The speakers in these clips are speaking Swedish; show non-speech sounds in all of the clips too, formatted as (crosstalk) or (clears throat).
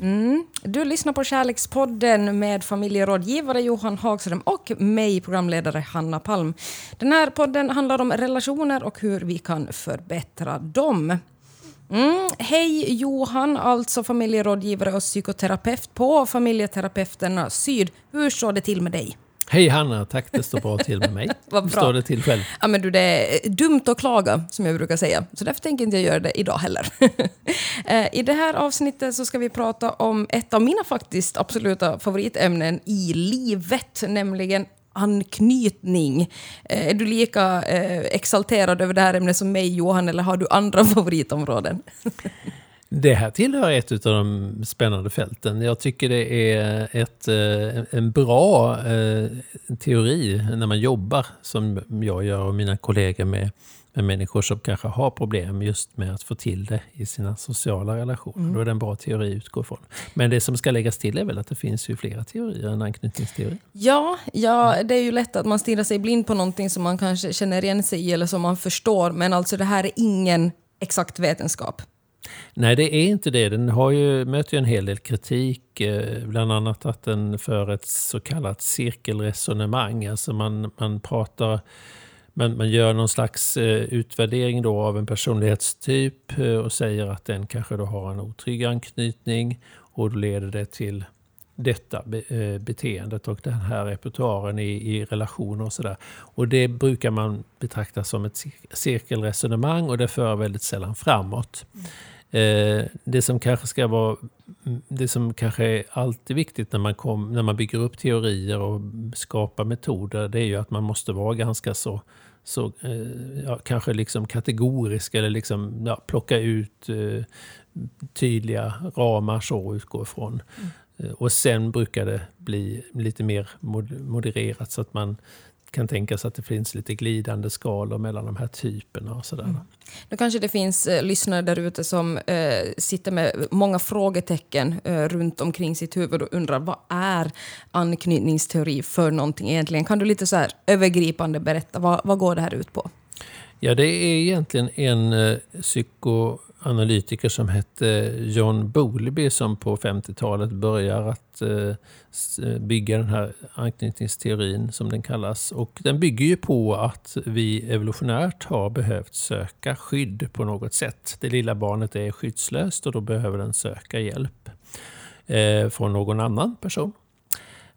Mm. Du lyssnar på Kärlekspodden med familjerådgivare Johan Hagström och mig, programledare Hanna Palm. Den här podden handlar om relationer och hur vi kan förbättra dem. Mm. Hej Johan, alltså familjerådgivare och psykoterapeut på Familjeterapeuterna Syd. Hur står det till med dig? Hej Hanna, tack det står bra till med mig. (laughs) Vad bra. står det till själv? Ja, men du, det är dumt att klaga, som jag brukar säga. Så därför tänker inte jag göra det idag heller. (laughs) Eh, I det här avsnittet så ska vi prata om ett av mina faktiskt absoluta favoritämnen i livet, nämligen anknytning. Eh, Är du lika eh, exalterad över det här ämnet som mig, Johan, eller har du andra (laughs) favoritområden? Det här tillhör ett av de spännande fälten. Jag tycker det är ett, eh, en bra eh, teori när man jobbar, som jag gör och mina kollegor med, med människor som kanske har problem just med att få till det i sina sociala relationer. Då är det en bra teori att utgå från. Men det som ska läggas till är väl att det finns ju flera teorier än anknytningsteori. Ja, ja, det är ju lätt att man stirrar sig blind på någonting som man kanske känner igen sig i eller som man förstår, men alltså det här är ingen exakt vetenskap. Nej, det är inte det. Den har ju, möter ju en hel del kritik. Eh, bland annat att den för ett så kallat cirkelresonemang. Alltså man, man pratar... men man gör någon slags eh, utvärdering då av en personlighetstyp eh, och säger att den kanske då har en otrygg anknytning och då leder det till detta beteendet och den här repertoaren i, i relationer och sådär. Och det brukar man betrakta som ett cirkelresonemang och det för väldigt sällan framåt. Mm. Eh, det som kanske ska vara det som kanske är alltid viktigt när man, kom, när man bygger upp teorier och skapar metoder, det är ju att man måste vara ganska så, så eh, ja, kanske liksom kategorisk eller liksom, ja, plocka ut eh, tydliga ramar så utgå ifrån. Eh, Och sen brukar det bli lite mer mod- modererat så att man kan tänkas att det finns lite glidande skalor mellan de här typerna och sådär. Mm. Nu kanske det finns eh, lyssnare där ute som eh, sitter med många frågetecken eh, runt omkring sitt huvud och undrar vad är anknytningsteori för någonting egentligen? Kan du lite så här övergripande berätta vad, vad går det här ut på? Ja, det är egentligen en eh, psykoanalytiker som hette John Bowlby som på 50-talet börjar att eh, eh, bygga den här anknytningsteorin som den kallas. Och den bygger ju på att vi evolutionärt har behövt söka skydd på något sätt. Det lilla barnet är skyddslöst och då behöver den söka hjälp eh, från någon annan person.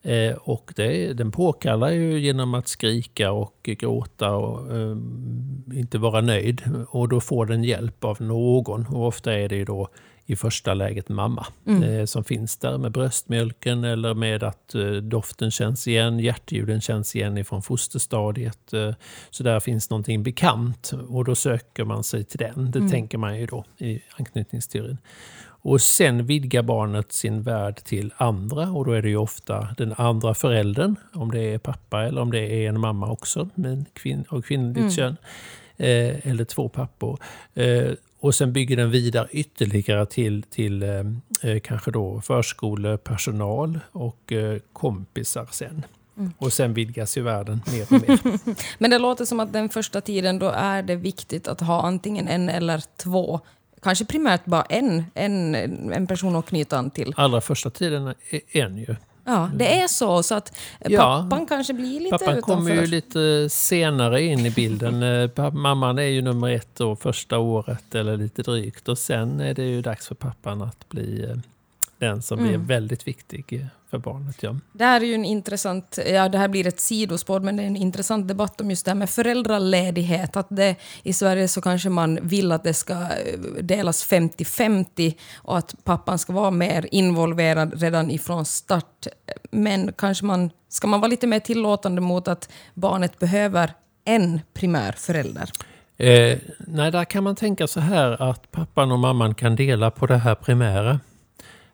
Eh, och det, den påkallar ju genom att skrika och gråta och eh, inte vara nöjd. Och då får den hjälp av någon. Och ofta är det då i första läget mamma eh, som finns där med bröstmjölken eller med att eh, doften känns igen, hjärtljuden känns igen ifrån fosterstadiet. Så där finns någonting bekant och då söker man sig till den. Det tänker man ju då i anknytningsteorin. Och sen vidgar barnet sin värld till andra och då är det ju ofta den andra föräldern, om det är pappa eller om det är en mamma också med kvinn och kvinnligt kön. Eh, eller två pappor. Eh, och sen bygger den vidare ytterligare till, till eh, eh, kanske då förskolepersonal och eh, kompisar sen. Och sen vidgas ju världen mer och mer. (laughs) Men det låter som att den första tiden då är det viktigt att ha antingen en eller två, kanske primärt bara en, en, en person att knyta an till. Allra första tiden är en ju. Ja, det är så, så att eh, Ja. pappan kanske blir lite Pappan utanför. kommer ju lite senare in i bilden. (laughs) Eh, Mamman är ju nummer ett och första året eller lite drygt. Och sen är det ju dags för pappan att bli eh, den som Mm. är väldigt viktig för barnet. Ja. Det här är ju en intressant, ja det här blir ett sidospår, men det är en intressant debatt om just det här med föräldraledighet. Att det, I Sverige så kanske man vill att det ska eh, delas 50-50 och att pappan ska vara mer involverad redan ifrån start. Men kanske man, ska man vara lite mer tillåtande mot att barnet behöver en primär förälder? Eh, nej, där kan man tänka så här att pappan och mamman kan dela på det här primära.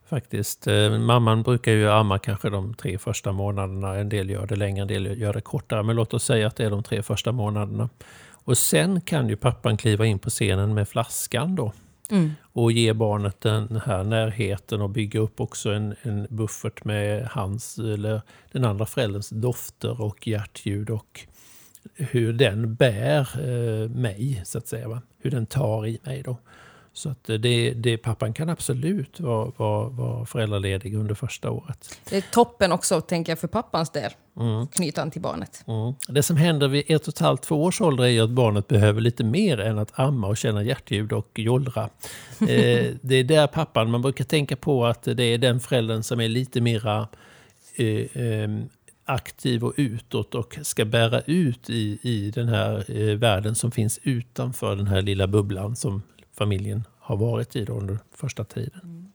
Faktiskt. Eh, mamman brukar ju amma kanske de tre första månaderna. En del gör det längre, en del gör det kortare. Men låt oss säga att det är de tre första månaderna. Och sen kan ju pappan kliva in på scenen med flaskan då. Mm. Och ge barnet den här närheten och bygga upp också en, en buffert med hans eller den andra förälderns dofter och hjärtljud och hur den bär eh, mig, så att säga. Va? Hur den tar i mig då. Så att det, det, pappan kan absolut vara, vara, vara föräldraledig under första året. Det är toppen också, tänker jag, för pappans del. Mm. Knyta an till barnet. Mm. Det som händer vid ett och ett halvt, två års ålder är ju att barnet behöver lite mer än att amma och känna hjärtljud och jollra. (laughs) eh, det är där pappan, man brukar tänka på att det är den föräldern som är lite mera eh, eh, aktiv och utåt och ska bära ut i, i den här eh, världen som finns utanför den här lilla bubblan som familjen har varit i under första tiden.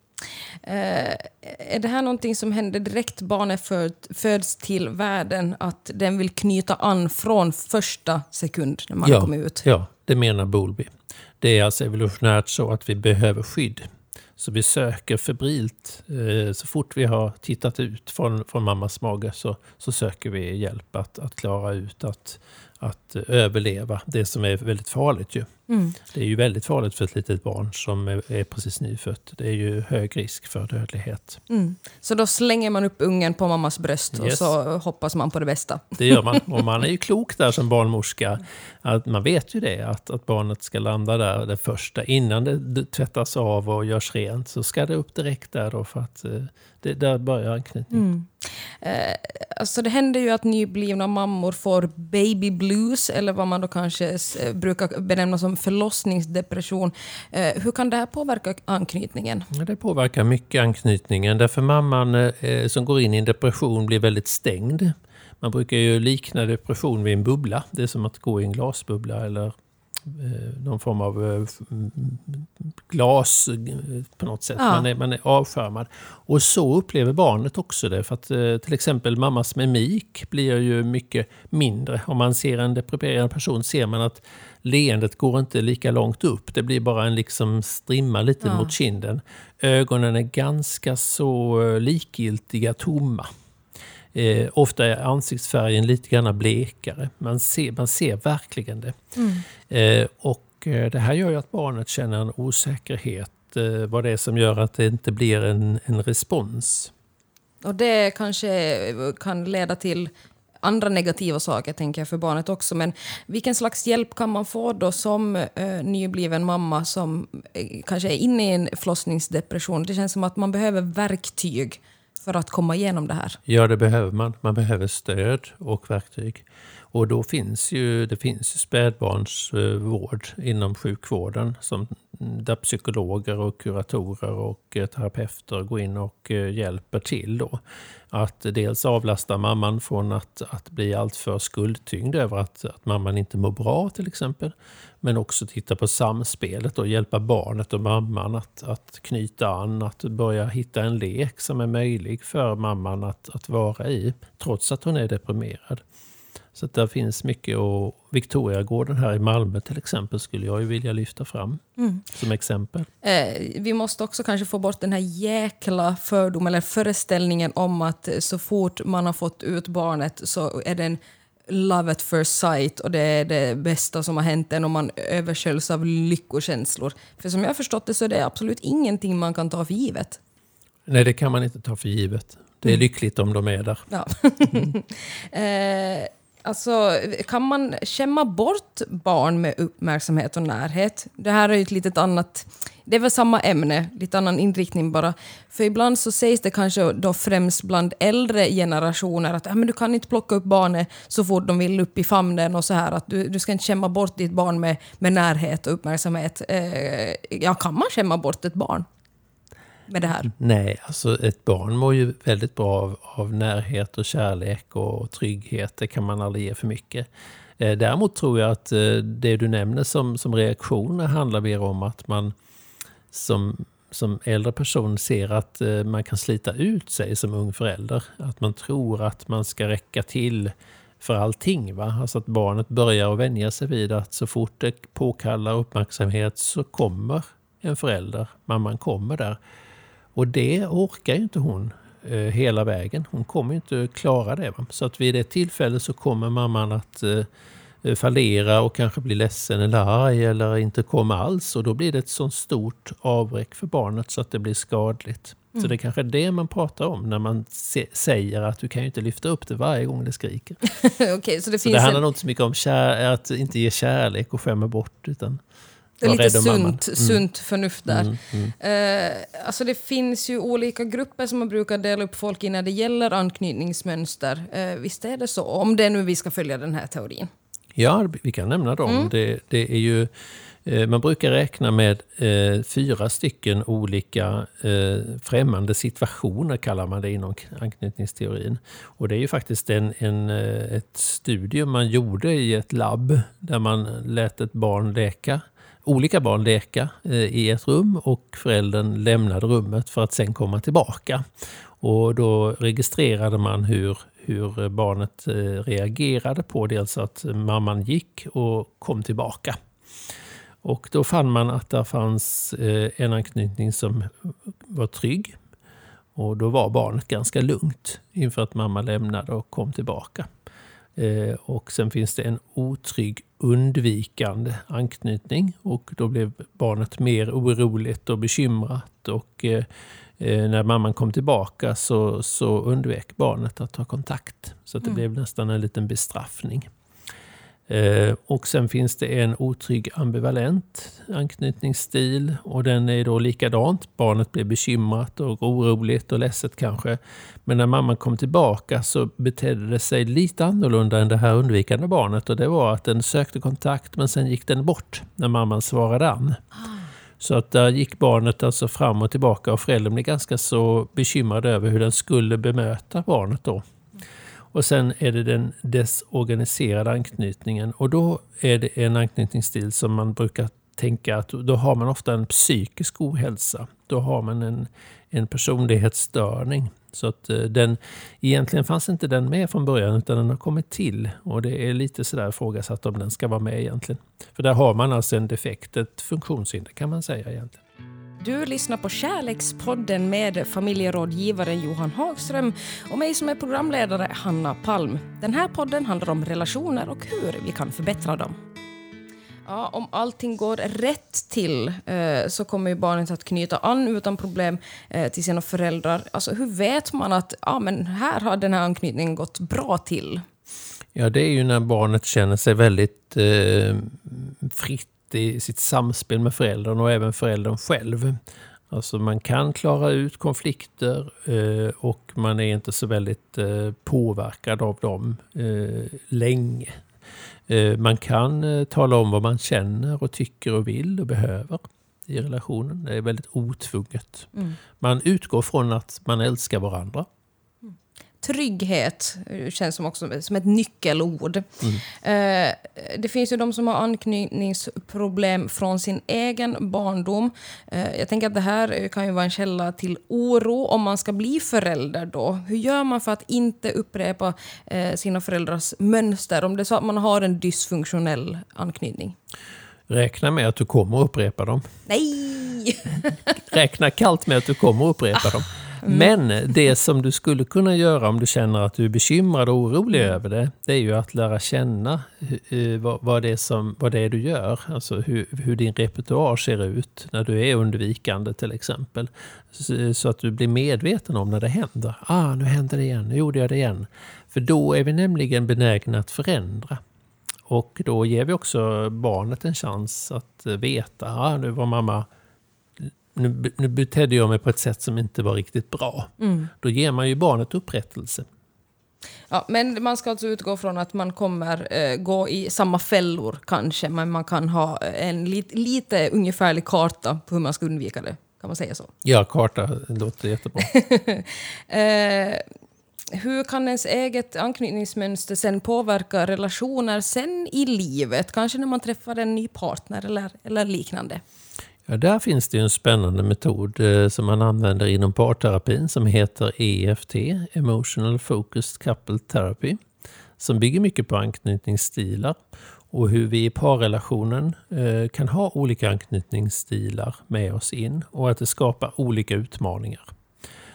Eh, är det här någonting som händer direkt barnet föd, föds till världen? Att den vill knyta an från första sekund när man ja, kommer ut? Ja, det menar Bowlby. Det är alltså evolutionärt så att vi behöver skydd. Så vi söker febrilt. Eh, så fort vi har tittat ut från, från mammas mage så, så söker vi hjälp att, att klara ut att, att överleva det som är väldigt farligt. Ju. Mm. Det är ju väldigt farligt för ett litet barn som är, precis nyfött. Det är ju hög risk för dödlighet. Mm. Så då slänger man upp ungen på mammas bröst och Yes. så hoppas man på det bästa. Det gör man. (laughs) Och man är ju klok där som barnmorska. Att man vet ju det, att, att barnet ska landa där det första. Innan det tvättas av och görs rent så ska det upp direkt där då för att eh, det, där börjar anknytning. Mm. Eh, alltså det händer ju att nyblivna mammor får baby blues eller vad man då kanske eh, brukar benämna som förlossningsdepression. Eh, hur kan det här påverka anknytningen? Ja, Det påverkar mycket anknytningen. Därför mamman eh, som går in i en depression blir väldigt stängd. Man brukar ju likna depression vid en bubbla. Det är som att gå i en glasbubbla eller någon form av eh, glas eh, på något sätt. Ja. Man, är, man är avskärmad. Och så upplever barnet också det. För att eh, till exempel mammas mimik blir ju mycket mindre. Om man ser en deprimerad person ser man att leendet går inte lika långt upp. Det blir bara en liksom strimma lite Ja. mot kinden. Ögonen är ganska så eh, likgiltiga, tomma. Eh, ofta är ansiktsfärgen lite grann blekare. Man ser, man ser verkligen det. Eh, och eh, det här gör ju att barnet känner en osäkerhet. Eh, vad det är som gör att det inte blir en, en respons. Och det kanske kan leda till andra negativa saker tänker jag för barnet också. Men vilken slags hjälp kan man få då som eh, nybliven mamma som eh, kanske är inne i en förlossningsdepression? Det känns som att man behöver verktyg för att komma igenom det här. Ja, det behöver man. Man behöver stöd och verktyg. Och då finns ju, det finns ju spädbarnsvård inom sjukvården som, där psykologer och kuratorer och eh, terapeuter går in och eh, hjälper till. Då. Att dels avlasta mamman från att, att bli alltför skuldtyngd över att, att mamman inte mår bra till exempel. Men också titta på samspelet och hjälpa barnet och mamman att, att knyta an, att börja hitta en lek som är möjlig för mamman att, att vara i, trots att hon är deprimerad. Så att där finns mycket och Victoriagården här i Malmö till exempel skulle jag ju vilja lyfta fram som exempel. Eh, vi måste också kanske få bort den här jäkla fördomen eller föreställningen om att så fort man har fått ut barnet så är det en love at first sight och det är det bästa som har hänt en och man översköljs av lyckokänslor. För som jag har förstått det så är det absolut ingenting man kan ta för givet. Nej, det kan man inte ta för givet. Det är lyckligt om de är där. Ja. (laughs) eh, alltså, kan man skämma bort barn med uppmärksamhet och närhet? Det här är ju ett litet annat... Det är väl samma ämne, lite annan inriktning bara. För ibland så sägs det kanske då främst bland äldre generationer att ah, men du kan inte plocka upp barnet så fort de vill upp i famnen och så här. Att du, du ska inte skämma bort ditt barn med, med närhet och uppmärksamhet. Eh, ja, kan man skämma bort ett barn med det här? Nej, alltså ett barn mår ju väldigt bra av, av närhet och kärlek och trygghet. Det kan man aldrig ge för mycket. Eh, Däremot tror jag att eh, det du nämner som, som reaktioner handlar mer om att man som, som äldre person ser att eh, man kan slita ut sig som ung förälder. Att man tror att man ska räcka till för allting. Va? Alltså att barnet börjar att vänja sig vid att så fort det påkallar uppmärksamhet så kommer en förälder. Mamman kommer där. Och det orkar ju inte hon eh, hela vägen. Hon kommer inte klara det. Va? Så att vid ett tillfälle så kommer mamman att eh, fallera och kanske bli ledsen eller arg eller inte komma alls. Och då blir det ett sånt stort avbräck för barnet så att det blir skadligt. Mm. Så det är kanske är det man pratar om när man säger att du kan ju inte lyfta upp det varje gång det skriker. (laughs) okay, så det, så det handlar en... inte så mycket om att inte ge kärlek och skämma bort. Utan det är lite sunt, mm. sunt förnuft där. Mm, mm. Eh, alltså det finns ju olika grupper som man brukar dela upp folk i när det gäller anknytningsmönster. Eh, visst är det så? Om det är nu vi ska följa den här teorin. Ja, vi kan nämna dem. Mm. Det, det, är ju, eh, man brukar räkna med eh, fyra stycken olika eh, främmande situationer, kallar man det inom anknytningsteorin. Och det är ju faktiskt en, en, eh, ett studium man gjorde i ett labb, där man lät ett barn leka olika barn leka eh, i ett rum och föräldern lämnade rummet för att sen komma tillbaka. Och då registrerade man hur, hur barnet eh, reagerade på dels alltså att mamman gick och kom tillbaka. Och då fann man att det fanns eh, en anknytning som var trygg. Och då var barnet ganska lugnt inför att mamma lämnade och kom tillbaka. Och sen finns det en otrygg undvikande anknytning och då blev barnet mer oroligt och bekymrat och eh, eh, när mamman kom tillbaka så, så undvek barnet att ta kontakt. Så det mm. blev nästan en liten bestraffning. Eh, och sen finns det en otrygg ambivalent anknytningsstil och den är då likadant. Barnet blir bekymrat och oroligt och ledset kanske. Men när mamman kom tillbaka så betedde det sig lite annorlunda än det här undvikande barnet och det var att den sökte kontakt men sen gick den bort när mamman svarade an. Så att där gick barnet alltså fram och tillbaka och föräldern blev ganska så bekymrad över hur den skulle bemöta barnet då. Och sen är det den desorganiserade anknytningen. Och då är det en anknytningsstil som man brukar tänka att då har man ofta en psykisk ohälsa. Då har man en, en personlighetsstörning. Så att eh, den, egentligen fanns inte den med från början utan den har kommit till. Och det är lite sådär ifrågasatt om den ska vara med egentligen. För där har man alltså en defekt, ett funktionshinder kan man säga egentligen. Du lyssnar på Kärlekspodden med familjerådgivaren Johan Hagström och mig som är programledare, Hanna Palm. Den här podden handlar om relationer och hur vi kan förbättra dem. Ja, om allting går rätt till eh, så kommer ju barnet att knyta an utan problem eh, till sina föräldrar. Alltså, hur vet man att ja, men här har den här anknytningen gått bra till? Ja, det är ju när barnet känner sig väldigt eh, fritt i sitt samspel med föräldern och även föräldern själv. Alltså man kan klara ut konflikter eh, och man är inte så väldigt eh, påverkad av dem eh, länge. Man kan tala om vad man känner och tycker och vill och behöver i relationen. Det är väldigt otvunget. Mm. Man utgår från att man älskar varandra trygghet känns som, också, som ett nyckelord. Mm. Eh, det finns ju de som har anknytningsproblem från sin egen barndom. Eh, jag tänker att det här kan ju vara en källa till oro om man ska bli förälder då. Hur gör man för att inte upprepa eh, sina föräldrars mönster om det är så att man har en dysfunktionell anknytning? Räkna med att du kommer upprepa dem. Nej! (laughs) Räkna kallt med att du kommer upprepa dem. Mm. Men det som du skulle kunna göra om du känner att du är bekymrad och orolig mm. över det, det är ju att lära känna vad, det, är som, vad det är du gör. Alltså hur, hur din repertoar ser ut när du är undvikande till exempel. Så, så, att du blir medveten om när det händer. Ah, nu händer det igen, nu gjorde jag det igen. För då är vi nämligen benägna att förändra. Och då ger vi också barnet en chans att veta, ah, nu var mamma nu, nu betedde jag mig på ett sätt som inte var riktigt bra. Mm. Då ger man ju barnet upprättelse. Ja, men man ska alltså utgå från att man kommer eh, gå i samma fällor kanske, men man kan ha en lit, lite ungefärlig karta på hur man ska undvika det. Kan man säga så? Ja, karta låter jättebra. (laughs) eh, hur kan ens eget anknytningsmönster sen påverka relationer sen i livet? Kanske när man träffar en ny partner eller, eller liknande? Ja, där finns det en spännande metod eh, som man använder inom parterapin som heter EFT, Emotional Focused Couple Therapy, som bygger mycket på anknytningsstilar och hur vi i parrelationen eh, kan ha olika anknytningsstilar med oss in och att det skapar olika utmaningar.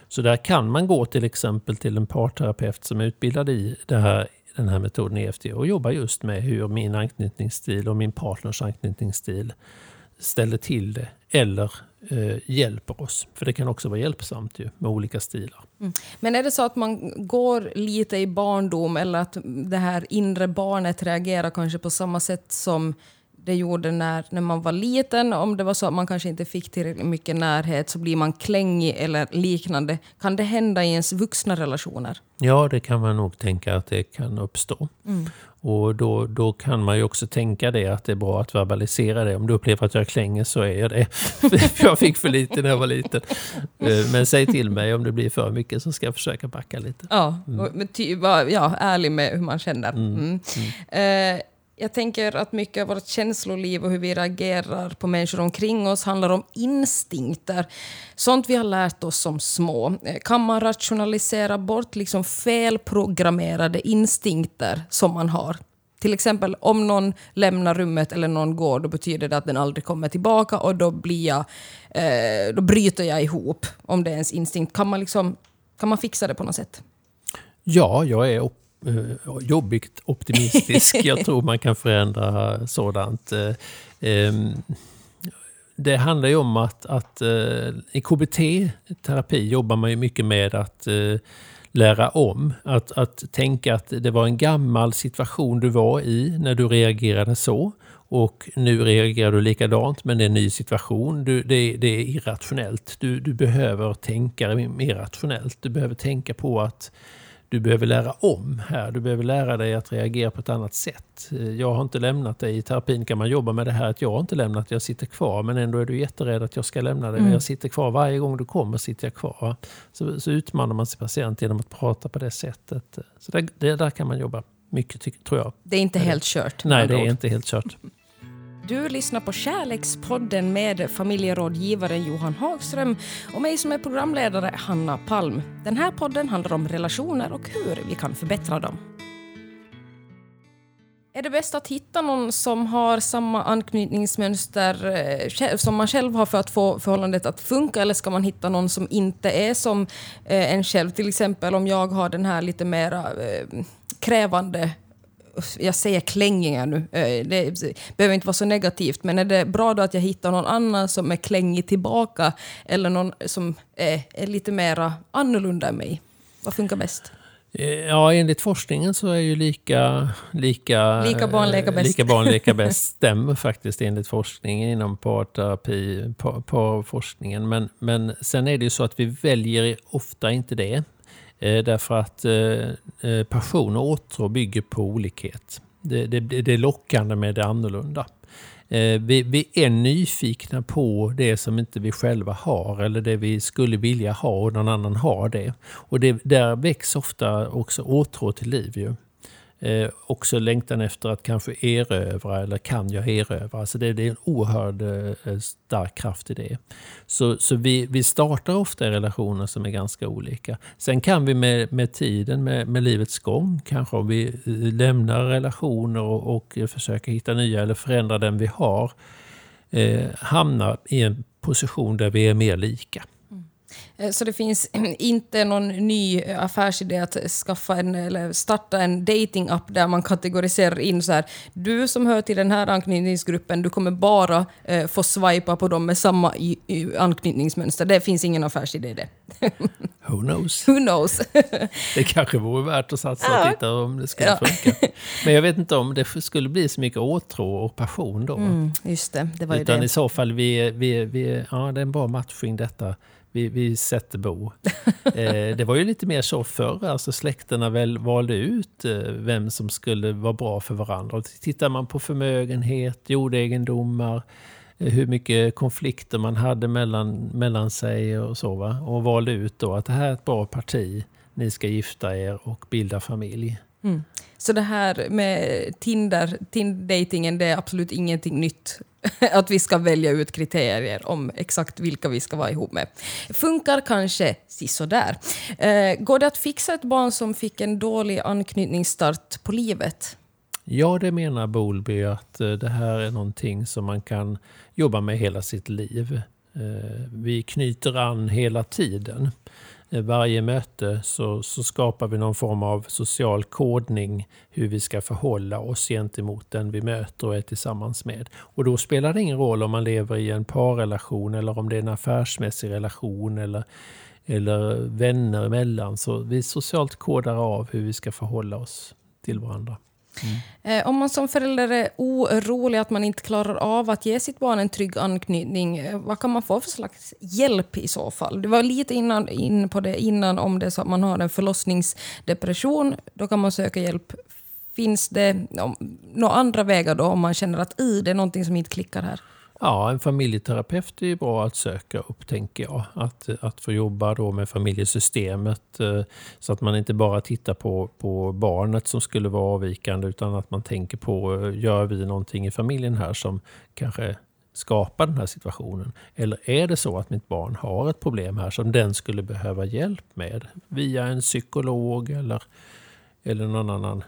Så där kan man gå till exempel till en parterapeut som är utbildad i det här den här metoden EFT och jobbar just med hur min anknytningsstil och min partners anknytningsstil ställer till det eller eh, hjälper oss. För det kan också vara hjälpsamt ju, med olika stilar. Mm. Men är det så att man går lite i barndom eller att det här inre barnet reagerar kanske på samma sätt som det gjorde när, när man var liten. Om det var så att man kanske inte fick tillräckligt mycket närhet så blir man klängig eller liknande. Kan det hända i ens vuxna relationer? Ja, det kan man nog tänka att det kan uppstå. Mm. Och då, då kan man ju också tänka det att det är bra att verbalisera det. Om du upplever att jag klänger så är jag det. (laughs) jag fick för lite när jag var liten. Eh, men säg till mig om det blir för mycket så ska jag försöka backa lite. Ja, mm. var ja, ärlig med hur man känner. Mm. Mm. mm. Jag tänker att mycket av vårt känsloliv och hur vi reagerar på människor omkring oss handlar om instinkter. Sånt vi har lärt oss som små. Eh, kan man rationalisera bort liksom felprogrammerade instinkter som man har? Till exempel om någon lämnar rummet eller någon går, då betyder det att den aldrig kommer tillbaka och då, blir jag, eh, då bryter jag ihop, om det är ens instinkt. Kan man, liksom, kan man fixa det på något sätt? Ja, jag är jobbigt optimistisk. Jag (laughs) tror man kan förändra sådant. Um, det handlar ju om att, att uh, i KBT-terapi jobbar man ju mycket med att lära om. Att, att tänka att det var en gammal situation du var i när du reagerade så. Och nu reagerar du likadant, men det är en ny situation. Du, det, det, är irrationellt. Du, du behöver tänka mer rationellt. Du behöver tänka på att du behöver lära om här. Du behöver lära dig att reagera på ett annat sätt. Jag har inte lämnat dig. I terapin kan man jobba med det här att jag har inte lämnat jag sitter kvar. Men ändå är du jätterädd att jag ska lämna dig. Mm. Jag sitter kvar. Varje gång du kommer sitter jag kvar. Så, så utmanar man sin patient genom att prata på det sättet. Så där, det, där kan man jobba mycket, tror jag. Det är inte helt kört? Nej, det är inte helt kört. Du lyssnar på Kärlekspodden med familjerådgivaren Johan Hagström och mig som är programledare, Hanna Palm. Den här podden handlar om relationer och hur vi kan förbättra dem. Är det bäst att hitta någon som har samma anknytningsmönster eh, som man själv har för att få förhållandet att funka eller ska man hitta någon som inte är som eh, en själv? Till exempel om jag har den här lite mera eh, krävande jag säger klängingar nu, eh, det behöver inte vara så negativt, men är det bra då att jag hittar någon annan som är klängig tillbaka eller någon som är, är lite mer annorlunda än mig? Vad funkar bäst? Eh, ja, enligt forskningen så är ju lika... Lika, lika barn leka bäst. Lika barn leka (laughs) bäst stämmer faktiskt enligt forskningen inom parterapi, parforskningen. Men, men sen är det ju så att vi väljer ofta inte det. Eh, därför att eh, eh, passion och åtrå bygger på olikhet. Det, det, det är lockande med det annorlunda. Vi, vi, är nyfikna på det som inte vi själva har eller det vi skulle vilja ha och någon annan har det. Och det, där väcks ofta också åtrå till liv. Ju eh, också längtan efter att kanske erövra eller kan jag erövra. Alltså det, det är en oerhörd eh, stark kraft i det. Så, så vi, vi startar ofta i relationer som är ganska olika. Sen kan vi med, med tiden, med, med livets gång, kanske om vi eh, lämnar relationer och, och försöker hitta nya eller förändra den vi har, eh, hamna i en position där vi är mer lika. Eh, så det finns (clears throat) inte någon ny affärsidé att skaffa en, eller starta en dating-app där man kategoriserar in så här, du som hör till den här anknytningsgruppen, du kommer bara eh, få swipa på dem med samma i, i anknytningsmönster. Det finns ingen affärsidé det. (laughs) Who knows? Who knows? (laughs) det kanske vore värt att satsa och titta om det skulle ja. funka. (laughs) Men jag vet inte om det skulle bli så mycket åtrå och passion då. Mm, just det, det var Utan det. i så fall, vi, vi, vi, ja, det är en bra matchning detta vi, vi sätter bo. (laughs) Eh, det var ju lite mer så förr, alltså släkterna väl valde ut eh, vem som skulle vara bra för varandra. Och tittar man på förmögenhet, jordegendomar, eh, hur mycket konflikter man hade mellan, mellan sig och så. Va? Och valde ut då att det här är ett bra parti, ni ska gifta er och bilda familj. Mm. Så det här med Tinder, Tinder-datingen, det är absolut ingenting nytt (laughs) att vi ska välja ut kriterier om exakt vilka vi ska vara ihop med. Funkar kanske sisådär. Eh, går det att fixa ett barn som fick en dålig anknytningsstart på livet? Ja, det menar Bolby att eh, det här är någonting som man kan jobba med hela sitt liv. Eh, vi knyter an hela tiden. Eh, varje möte så, så skapar vi någon form av social kodning hur vi ska förhålla oss gentemot den vi möter och är tillsammans med. Och då spelar det ingen roll om man lever i en parrelation eller om det är en affärsmässig relation eller, eller vänner emellan. Så vi socialt kodar av hur vi ska förhålla oss till varandra. Mm. Eh, om man som förälder är orolig att man inte klarar av att ge sitt barn en trygg anknytning, eh, vad kan man få för slags hjälp i så fall? Du var lite innan, in på det innan om det så att man har en förlossningsdepression. Då kan man söka hjälp. Finns det några andra vägar då om man känner att det är någonting som inte klickar här? Ja, en familjeterapeut är ju bra att söka upp, tänker jag. Att, att få jobba då med familjesystemet eh, så att man inte bara tittar på, på barnet som skulle vara avvikande utan att man tänker på, eh, gör vi någonting i familjen här som kanske skapar den här situationen? Eller är det så att mitt barn har ett problem här som den skulle behöva hjälp med via en psykolog eller, eller någon annan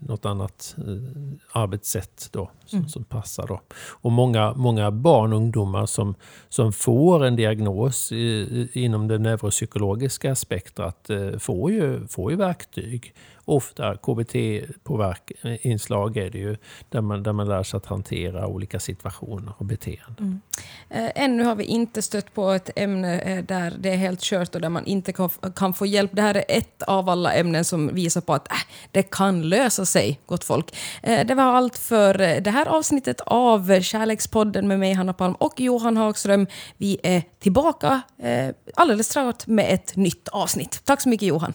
något annat eh, arbetssätt då, som, mm. som, passar. Då. Och många, många barn och ungdomar som, som får en diagnos i, inom det neuropsykologiska spektrat eh, får ju, får ju verktyg ofta KBT-inslag är det ju, där man, där man lär sig att hantera olika situationer och beteenden. Mm. Eh, ännu har vi inte stött på ett ämne eh, där det är helt kört och där man inte kan, kan få hjälp. Det här är ett av alla ämnen som visar på att äh, det kan lösa sig, gott folk. Eh, det var allt för det här avsnittet av Kärlekspodden med mig, Hanna Palm och Johan Hagström. Vi är tillbaka alldeles strax med ett nytt avsnitt. Tack så mycket Johan.